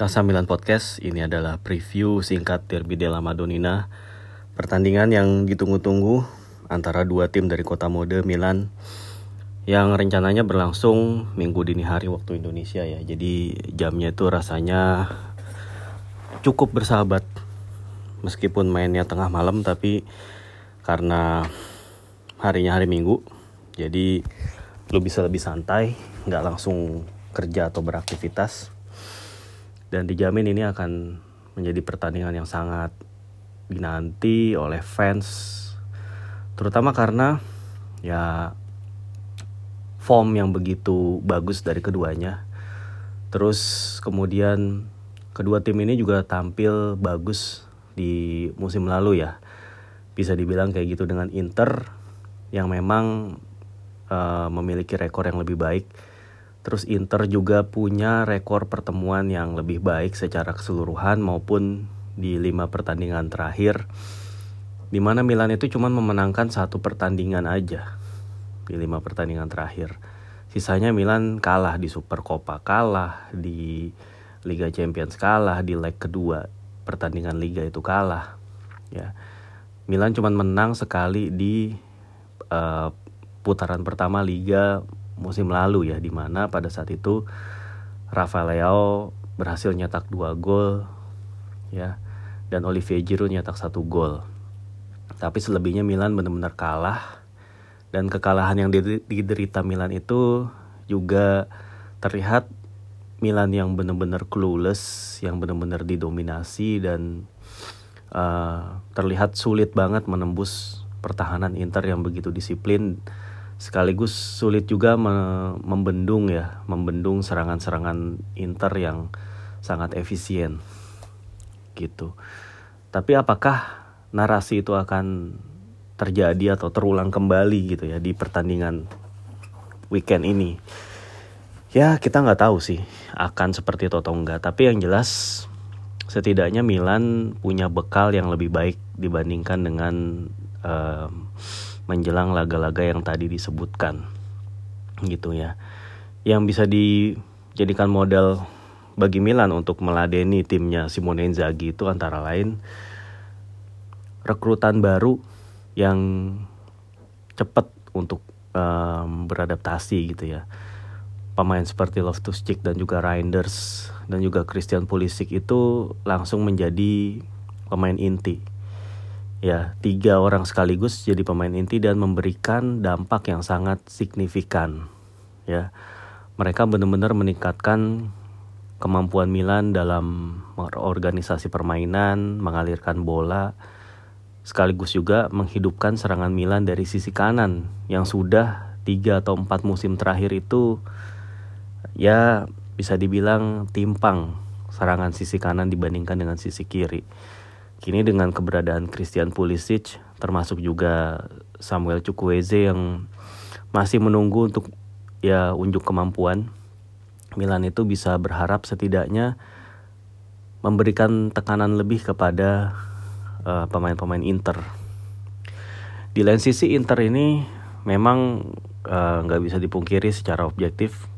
Kasa Milan Podcast. Ini adalah preview singkat Derby della Madonnina. Pertandingan yang ditunggu-tunggu antara dua tim dari kota mode Milan Yang rencananya berlangsung minggu dini hari waktu Indonesia ya. Jadi jamnya itu rasanya cukup bersahabat. Meskipun mainnya tengah malam tapi karena harinya hari minggu Jadi lu bisa lebih santai nggak langsung kerja atau beraktivitas dan dijamin ini akan menjadi pertandingan yang sangat dinanti oleh fans terutama karena ya form yang begitu bagus dari keduanya. Terus kemudian kedua tim ini juga tampil bagus di musim lalu ya. Bisa dibilang kayak gitu dengan Inter yang memang uh, memiliki rekor yang lebih baik Terus Inter juga punya rekor pertemuan yang lebih baik secara keseluruhan maupun di lima pertandingan terakhir. Di mana Milan itu cuma memenangkan satu pertandingan aja di lima pertandingan terakhir. Sisanya Milan kalah di Super Copa, kalah di Liga Champions, kalah di leg kedua pertandingan Liga itu kalah. Ya, Milan cuma menang sekali di uh, putaran pertama Liga musim lalu ya di mana pada saat itu Rafael Leao berhasil nyetak dua gol ya dan Olivier Giroud nyetak satu gol. Tapi selebihnya Milan benar-benar kalah dan kekalahan yang diderita Milan itu juga terlihat Milan yang benar-benar clueless yang benar-benar didominasi dan uh, terlihat sulit banget menembus pertahanan Inter yang begitu disiplin sekaligus sulit juga me membendung ya, membendung serangan-serangan Inter yang sangat efisien gitu. Tapi apakah narasi itu akan terjadi atau terulang kembali gitu ya di pertandingan weekend ini? Ya kita nggak tahu sih akan seperti itu atau enggak. Tapi yang jelas setidaknya Milan punya bekal yang lebih baik dibandingkan dengan um, menjelang laga-laga yang tadi disebutkan gitu ya. Yang bisa dijadikan model bagi Milan untuk meladeni timnya Simone Inzaghi itu antara lain rekrutan baru yang cepat untuk um, beradaptasi gitu ya. Pemain seperti Loftus-Cheek dan juga Reinders dan juga Christian Pulisic itu langsung menjadi pemain inti ya tiga orang sekaligus jadi pemain inti dan memberikan dampak yang sangat signifikan. Ya mereka benar-benar meningkatkan kemampuan Milan dalam organisasi permainan mengalirkan bola sekaligus juga menghidupkan serangan Milan dari sisi kanan yang sudah tiga atau empat musim terakhir itu ya bisa dibilang timpang serangan sisi kanan dibandingkan dengan sisi kiri Kini dengan keberadaan Christian Pulisic termasuk juga Samuel Chukwueze yang masih menunggu untuk ya unjuk kemampuan, Milan itu bisa berharap setidaknya memberikan tekanan lebih kepada uh, pemain-pemain Inter. Di lain sisi Inter ini memang eh, nggak uh, bisa dipungkiri secara objektif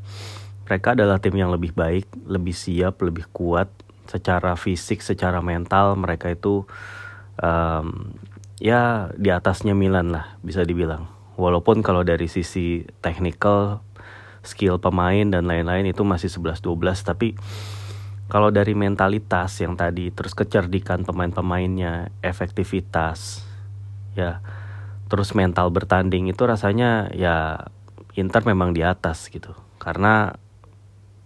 mereka adalah tim yang lebih baik, lebih siap, lebih kuat secara fisik, secara mental mereka itu um, ya di atasnya Milan lah bisa dibilang. Walaupun kalau dari sisi technical, skill pemain dan lain-lain itu masih 11-12 tapi kalau dari mentalitas yang tadi terus kecerdikan pemain-pemainnya, efektivitas ya terus mental bertanding itu rasanya ya Inter memang di atas gitu. Karena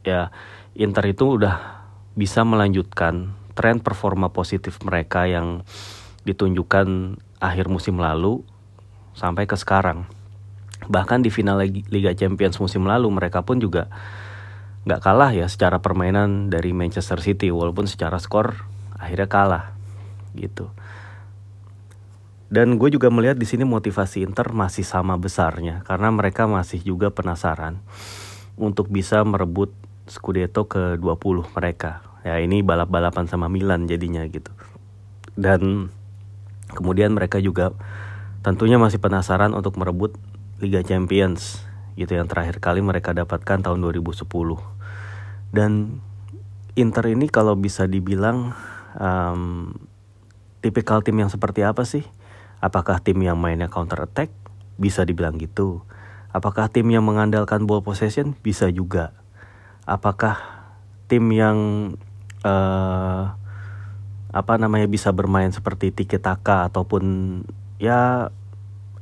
ya Inter itu udah bisa melanjutkan tren performa positif mereka yang ditunjukkan akhir musim lalu sampai ke sekarang. Bahkan di final Liga Champions musim lalu mereka pun juga nggak kalah ya secara permainan dari Manchester City walaupun secara skor akhirnya kalah gitu. Dan gue juga melihat di sini motivasi Inter masih sama besarnya karena mereka masih juga penasaran untuk bisa merebut Scudetto ke 20 mereka. Ya ini balap-balapan sama Milan jadinya gitu. Dan kemudian mereka juga tentunya masih penasaran untuk merebut Liga Champions gitu yang terakhir kali mereka dapatkan tahun 2010. Dan Inter ini kalau bisa dibilang um, tipikal tim yang seperti apa sih? Apakah tim yang mainnya counter attack? Bisa dibilang gitu. Apakah tim yang mengandalkan ball possession? Bisa juga. Apakah tim yang uh, apa namanya bisa bermain seperti tiki taka ataupun ya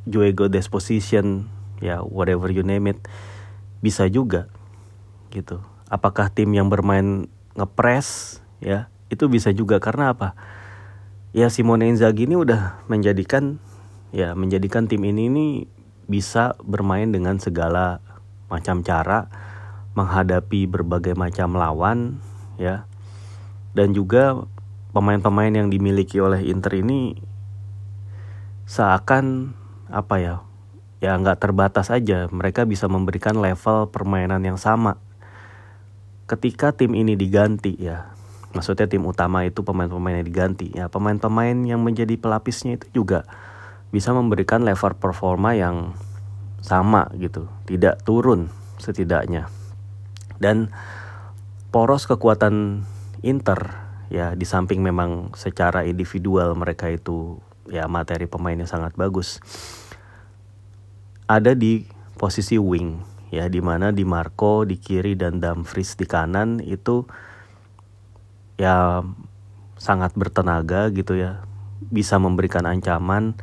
juego disposition ya whatever you name it bisa juga gitu. Apakah tim yang bermain ngepres ya itu bisa juga. Karena apa? Ya Simone Inzaghi ini udah menjadikan ya menjadikan tim ini ini bisa bermain dengan segala macam cara menghadapi berbagai macam lawan ya dan juga pemain-pemain yang dimiliki oleh Inter ini seakan apa ya ya nggak terbatas aja. Mereka bisa memberikan level permainan yang sama. Ketika tim ini diganti ya maksudnya tim utama itu pemain-pemain yang diganti ya pemain-pemain yang menjadi pelapisnya itu juga bisa memberikan level performa yang sama gitu tidak turun setidaknya. Dan poros kekuatan Inter ya di samping memang secara individual mereka itu ya materi pemainnya sangat bagus ada di posisi wing ya di mana di Marco di kiri dan Dumfries di kanan itu ya sangat bertenaga gitu ya bisa memberikan ancaman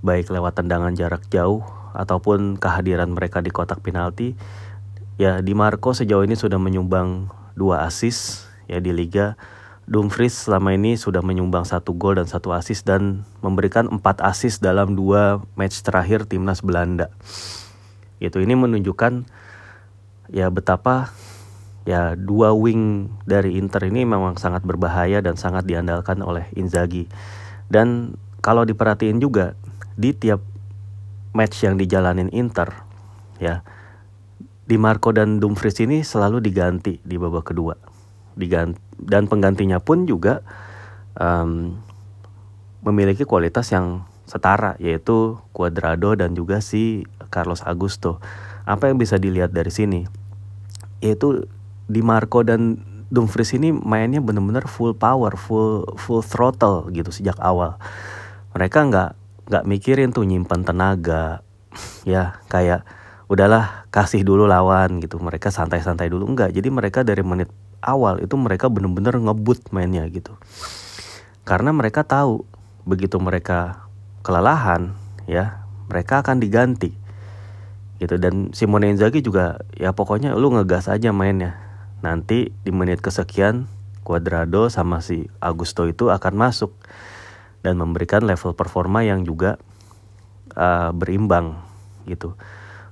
baik lewat tendangan jarak jauh ataupun kehadiran mereka di kotak penalti. Ya di Marco sejauh ini sudah menyumbang dua assist ya di liga Dumfries selama ini sudah menyumbang satu gol dan satu assist dan memberikan empat assist dalam dua match terakhir timnas Belanda. Itu ini menunjukkan ya betapa ya dua wing dari Inter ini memang sangat berbahaya dan sangat diandalkan oleh Inzaghi. Dan kalau diperhatiin juga di tiap match yang dijalanin Inter ya Di Marco dan Dumfries ini selalu diganti di babak kedua. Diganti, dan penggantinya pun juga um, memiliki kualitas yang setara yaitu Cuadrado dan juga si Carlos Augusto. Apa yang bisa dilihat dari sini? Yaitu di Marco dan Dumfries ini mainnya benar-benar full power, full full throttle gitu sejak awal. Mereka nggak nggak mikirin tuh nyimpan tenaga, ya kayak udahlah kasih dulu lawan gitu. Mereka santai-santai dulu enggak. Jadi mereka dari menit awal itu mereka benar-benar ngebut mainnya gitu. Karena mereka tahu begitu mereka kelelahan ya mereka akan diganti gitu dan Simone Inzaghi juga ya pokoknya lu ngegas aja mainnya nanti di menit kesekian Cuadrado sama si Augusto itu akan masuk dan memberikan level performa yang juga uh, berimbang gitu.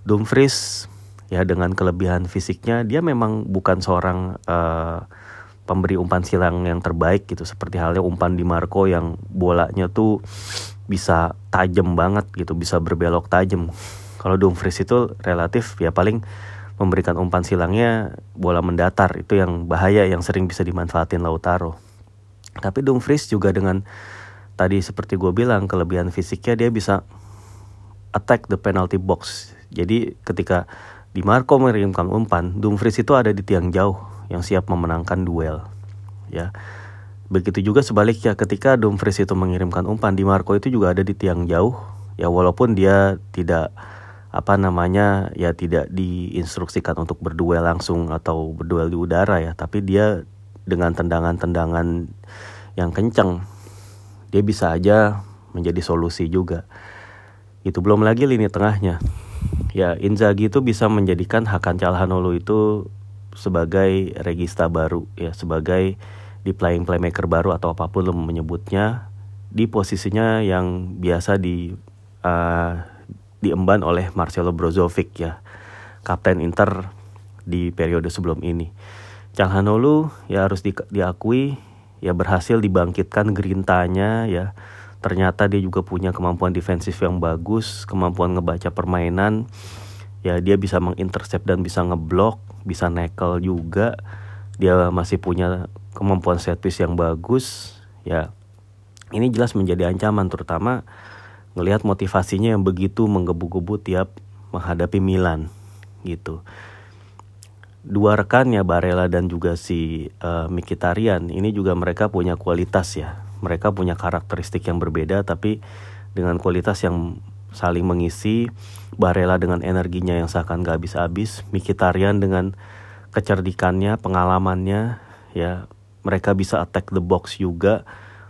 Dumfries ya dengan kelebihan fisiknya dia memang bukan seorang uh, pemberi umpan silang yang terbaik gitu seperti halnya umpan di Marco yang bolanya tuh bisa tajam banget gitu bisa berbelok tajam. Kalau Dumfries itu relatif ya paling memberikan umpan silangnya bola mendatar itu yang bahaya yang sering bisa dimanfaatin Lautaro. Tapi Dumfries juga dengan tadi seperti gue bilang kelebihan fisiknya dia bisa attack the penalty box. Jadi ketika di Marco mengirimkan umpan, Dumfries itu ada di tiang jauh yang siap memenangkan duel. Ya. Begitu juga sebaliknya ketika Dumfries itu mengirimkan umpan, Di Marco itu juga ada di tiang jauh. Ya walaupun dia tidak apa namanya ya tidak diinstruksikan untuk berduel langsung atau berduel di udara ya tapi dia dengan tendangan-tendangan yang kencang dia bisa aja menjadi solusi juga itu belum lagi lini tengahnya ya Inzaghi itu bisa menjadikan Hakan Calhanoglu itu sebagai regista baru ya sebagai di playing playmaker baru atau apa pun lo menyebutnya di posisinya yang biasa di uh, diemban oleh Marcelo Brozovic ya, kapten Inter di periode sebelum ini. Calhanoglu ya harus di, diakui ya berhasil dibangkitkan gerintanya ya. Ternyata dia juga punya kemampuan defensif yang bagus, kemampuan ngebaca permainan. Ya dia bisa mengintercept dan bisa ngeblok, bisa nekel juga. Dia masih punya kemampuan set yang bagus. Ya ini jelas menjadi ancaman terutama ngelihat motivasinya yang begitu menggebu-gebu tiap menghadapi Milan gitu. dua rekannya Barella dan juga si uh, Mikitarian ini juga mereka punya kualitas ya. Mereka punya karakteristik yang berbeda tapi dengan kualitas yang saling mengisi. Barella dengan energinya yang seakan gak habis-habis, Mikitarian dengan kecerdikannya, pengalamannya, ya mereka bisa attack the box juga,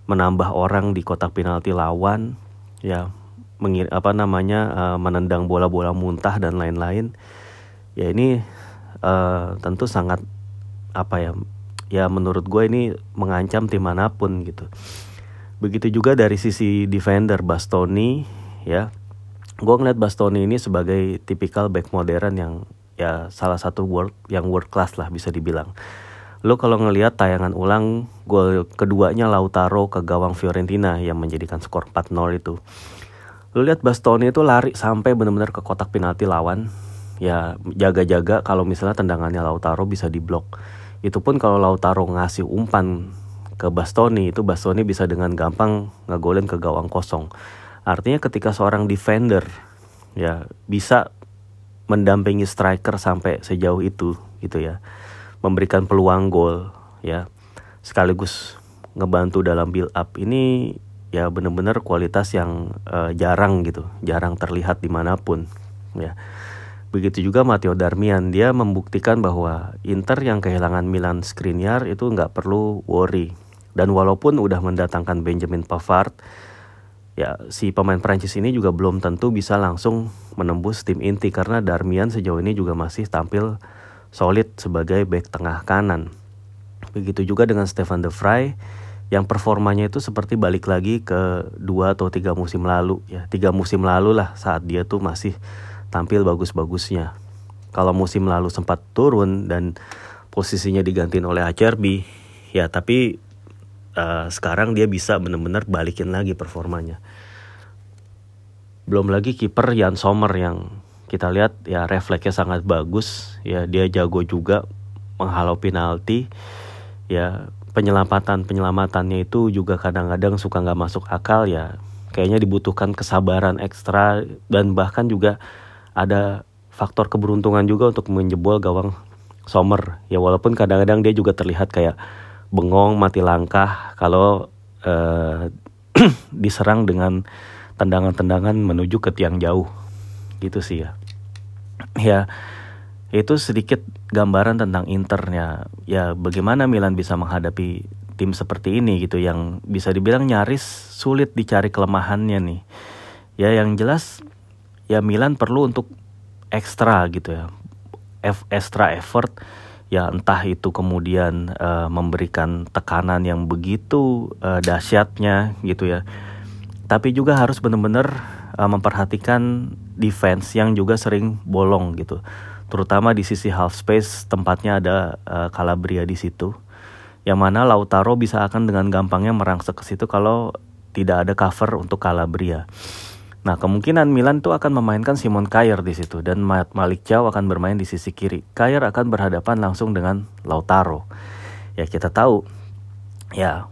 menambah orang di kotak penalti lawan, ya mengir apa namanya uh, menendang bola-bola muntah dan lain-lain. Ya ini uh, tentu sangat apa ya ya menurut gue ini mengancam tim mana pun gitu. Begitu juga dari sisi defender Bastoni ya. Gue ngeliat Bastoni ini sebagai tipikal back modern yang ya salah satu world yang world class lah bisa dibilang. Lo kalau ngelihat tayangan ulang gol keduanya Lautaro ke gawang Fiorentina yang menjadikan skor 4-0 itu. Lo lihat Bastoni itu lari sampai benar-benar ke kotak penalti lawan. Ya jaga-jaga kalau misalnya tendangannya Lautaro bisa diblok. Itu pun kalau Lautaro ngasih umpan ke Bastoni itu Bastoni bisa dengan gampang ngegolin ke gawang kosong. Artinya ketika seorang defender ya bisa mendampingi striker sampai sejauh itu gitu ya. Memberikan peluang gol ya. Sekaligus ngebantu dalam build up ini ya benar-benar kualitas yang uh, jarang gitu, jarang terlihat di mana pun ya. Begitu juga Matteo Darmian, dia membuktikan bahwa Inter yang kehilangan Milan Skriniar itu nggak perlu worry. Dan walaupun udah mendatangkan Benjamin Pavard, ya si pemain Prancis ini juga belum tentu bisa langsung menembus tim inti karena Darmian sejauh ini juga masih tampil solid sebagai back tengah kanan. Begitu juga dengan Stefan De Vrij yang performanya itu seperti balik lagi ke dua atau tiga musim lalu ya tiga musim lalu lah saat dia tuh masih tampil bagus-bagusnya. Kalau musim lalu sempat turun dan posisinya digantiin oleh Acerbi, ya tapi uh, sekarang dia bisa benar-benar balikin lagi performanya. Belum lagi kiper Jan Sommer yang kita lihat ya refleksnya sangat bagus, ya dia jago juga menghalau penalti, ya penyelamatan penyelamatannya itu juga kadang-kadang suka nggak masuk akal ya kayaknya dibutuhkan kesabaran ekstra dan bahkan juga ada faktor keberuntungan juga untuk menjebol gawang Sommer. Ya walaupun kadang-kadang dia juga terlihat kayak bengong mati langkah kalau uh, diserang dengan tendangan-tendangan menuju ke tiang jauh. Gitu sih ya. Ya itu sedikit gambaran tentang Internya. Ya bagaimana Milan bisa menghadapi tim seperti ini gitu yang bisa dibilang nyaris sulit dicari kelemahannya nih. Ya yang jelas ya Milan perlu untuk ekstra gitu ya. Extra effort. Ya entah itu kemudian uh, memberikan tekanan yang begitu uh, dahsyatnya gitu ya. Tapi juga harus benar-benar uh, memperhatikan defense yang juga sering bolong gitu. Terutama di sisi half space tempatnya ada uh, Calabria di situ. Yang mana Lautaro bisa akan dengan gampangnya merangsek ke situ kalau tidak ada cover untuk Calabria. Nah, kemungkinan Milan tuh akan memainkan Simon Kjaer di situ dan Malik Chow akan bermain di sisi kiri. Kjaer akan berhadapan langsung dengan Lautaro. Ya kita tahu, ya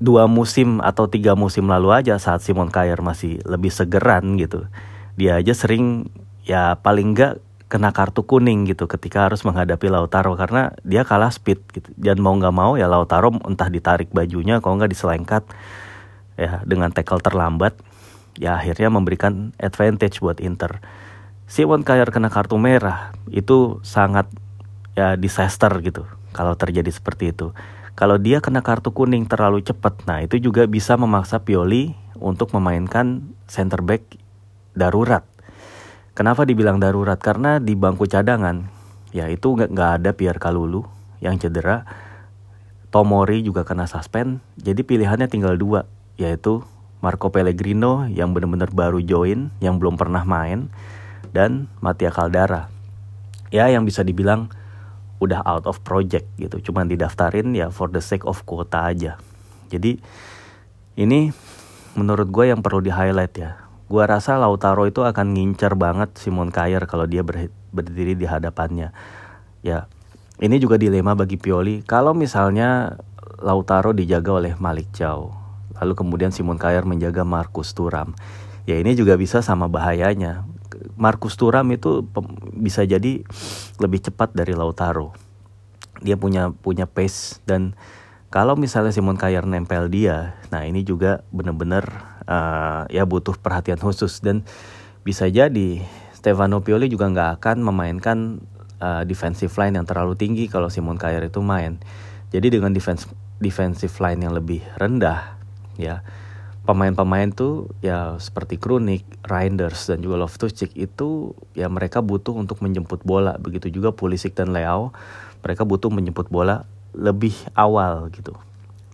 dua musim atau tiga musim lalu aja saat Simon Kjaer masih lebih segeran gitu, dia aja sering ya paling enggak kena kartu kuning gitu ketika harus menghadapi Lautaro karena dia kalah speed gitu. Dan mau nggak mau ya Lautaro entah ditarik bajunya kalau nggak diselengkat ya dengan tackle terlambat ya akhirnya memberikan advantage buat Inter. Simon Kjaer kena kartu merah itu sangat ya disaster gitu kalau terjadi seperti itu. Kalau dia kena kartu kuning terlalu cepat, nah itu juga bisa memaksa Pioli untuk memainkan center back darurat. Kenapa dibilang darurat? Karena di bangku cadangan, ya itu nggak ada Pierre Kalulu yang cedera. Tomori juga kena suspend, jadi pilihannya tinggal dua, yaitu Marco Pellegrino yang benar-benar baru join, yang belum pernah main, dan Mattia Caldara. Ya yang bisa dibilang udah out of project gitu, cuman didaftarin ya for the sake of quota aja. Jadi ini menurut gue yang perlu di highlight ya. Gue rasa Lautaro itu akan ngincer banget Simon Kjaer kalau dia ber berdiri di hadapannya. Ya, ini juga dilema bagi Pioli. Kalau misalnya Lautaro dijaga oleh Malik Chow, lalu kemudian Simon Kjaer menjaga Markus Turam. Ya ini juga bisa sama bahayanya. Marcus Thuram itu bisa jadi lebih cepat dari Lautaro. Dia punya punya pace dan kalau misalnya Simon Kjaer nempel dia nah ini juga benar-benar uh, ya butuh perhatian khusus. Dan bisa jadi Stefano Pioli juga nggak akan memainkan uh, defensive line yang terlalu tinggi kalau Simon Kjaer itu main. Jadi dengan defense defensive line yang lebih rendah ya pemain-pemain tuh ya seperti Kronik, Reinders dan juga Loftus-Cheek itu ya mereka butuh untuk menjemput bola. Begitu juga Pulisic dan Leao, mereka butuh menjemput bola lebih awal gitu.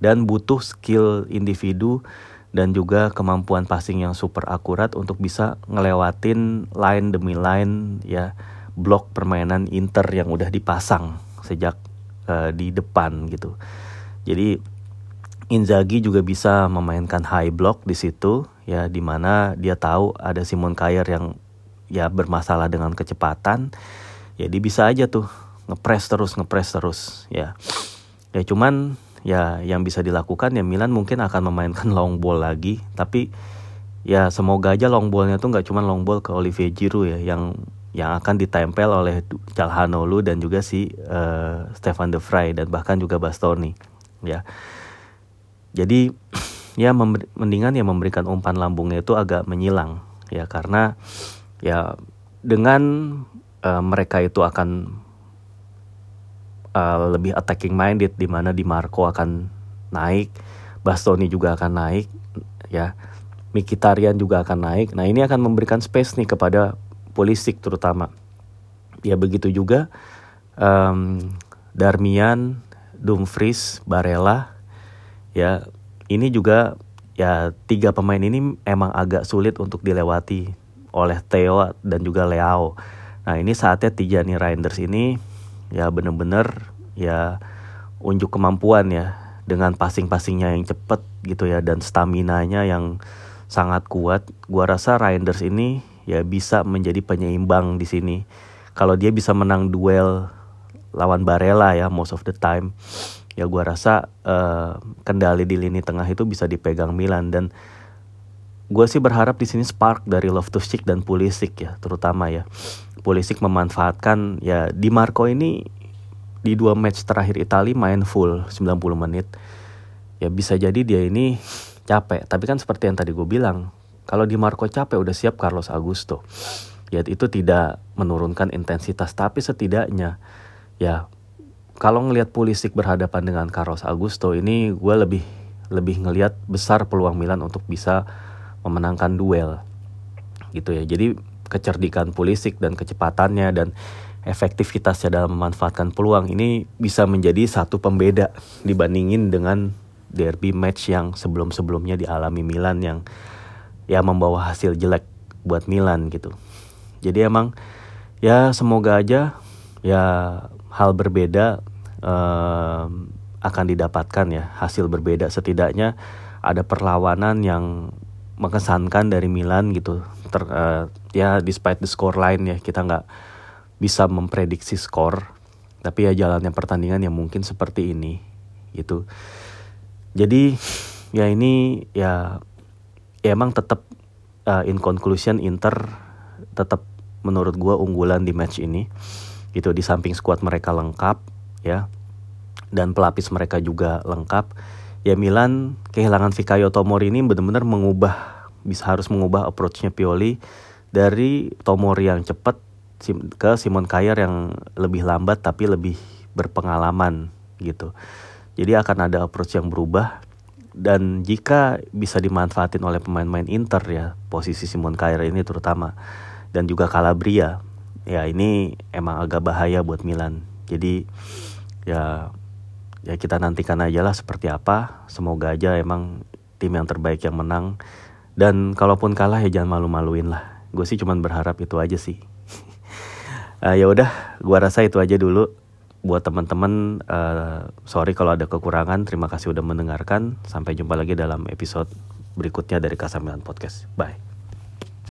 Dan butuh skill individu dan juga kemampuan passing yang super akurat untuk bisa ngelewatin line demi line ya blok permainan Inter yang udah dipasang sejak uh, di depan gitu. Jadi Inzaghi juga bisa memainkan high block di situ ya di mana dia tahu ada Simon Kjaer yang ya bermasalah dengan kecepatan. Ya dia bisa aja tuh ngepres terus ngepres terus ya. Ya cuman ya yang bisa dilakukan ya Milan mungkin akan memainkan long ball lagi. Tapi ya semoga aja long ballnya tuh nggak cuman long ball ke Olivier Giroud ya yang yang akan ditempel oleh Calhanoglu dan juga si uh, Stefan De Vrij dan bahkan juga Bastoni ya jadi ya mendingan ya memberikan umpan lambungnya itu agak menyilang ya karena ya dengan uh, mereka itu akan uh, lebih attacking minded di mana di Marco akan naik, Bastoni juga akan naik ya. Mikitarian juga akan naik. Nah, ini akan memberikan space nih kepada Polisik terutama. Ya begitu juga um, Darmian, Dumfries, Barella ya ini juga ya tiga pemain ini emang agak sulit untuk dilewati oleh Theo dan juga Leao. Nah ini saatnya tiga nih Reinders ini ya bener-bener ya unjuk kemampuan ya dengan passing-passingnya yang cepet gitu ya dan stamina-nya yang sangat kuat. Gua rasa Reinders ini ya bisa menjadi penyeimbang di sini. Kalau dia bisa menang duel lawan Barella ya most of the time ya gue rasa uh, kendali di lini tengah itu bisa dipegang Milan. Dan gue sih berharap di sini spark dari Loftus-Cheek dan Pulisic ya terutama ya. Pulisic memanfaatkan ya di Marco ini di dua match terakhir Italia main full 90 menit. Ya bisa jadi dia ini capek. Tapi kan seperti yang tadi gue bilang kalau di Marco capek udah siap Carlos Augusto. Ya itu tidak menurunkan intensitas. Tapi setidaknya ya kalau ngelihat Pulisic berhadapan dengan Carlos Augusto ini gue lebih lebih ngelihat besar peluang Milan untuk bisa memenangkan duel gitu ya jadi kecerdikan Pulisic dan kecepatannya dan efektivitasnya dalam memanfaatkan peluang ini bisa menjadi satu pembeda dibandingin dengan derby match yang sebelum-sebelumnya dialami Milan yang ya membawa hasil jelek buat Milan gitu. Jadi emang ya semoga aja ya hal berbeda uh, akan didapatkan ya hasil berbeda. Setidaknya ada perlawanan yang mengesankan dari Milan gitu. Ter, uh, ya despite the score line ya kita nggak bisa memprediksi skor. Tapi ya jalannya pertandingan yang mungkin seperti ini gitu. Jadi ya ini ya, ya emang tetap uh, in conclusion Inter tetap menurut gue unggulan di match ini gitu. Di samping squad mereka lengkap ya. Dan pelapis mereka juga lengkap. Ya Milan kehilangan Fikayo Tomori ini benar-benar mengubah bisa harus mengubah approachnya Pioli dari Tomori yang cepat ke Simon Kjaer yang lebih lambat tapi lebih berpengalaman gitu. Jadi akan ada approach yang berubah. Dan jika bisa dimanfaatin oleh pemain-pemain Inter ya posisi Simon Kjaer ini terutama. Dan juga Calabria. Ya ini emang agak bahaya buat Milan jadi ya ya kita nantikan aja lah seperti apa. Semoga aja emang tim yang terbaik yang menang. Dan kalaupun kalah ya jangan malu-maluin lah. Gue sih cuman berharap itu aja sih. Uh, ya udah gue rasa itu aja dulu. Buat teman-teman uh, sorry kalau ada kekurangan. Terima kasih udah mendengarkan. Sampai jumpa lagi dalam episode berikutnya dari Kasamilan Podcast. Bye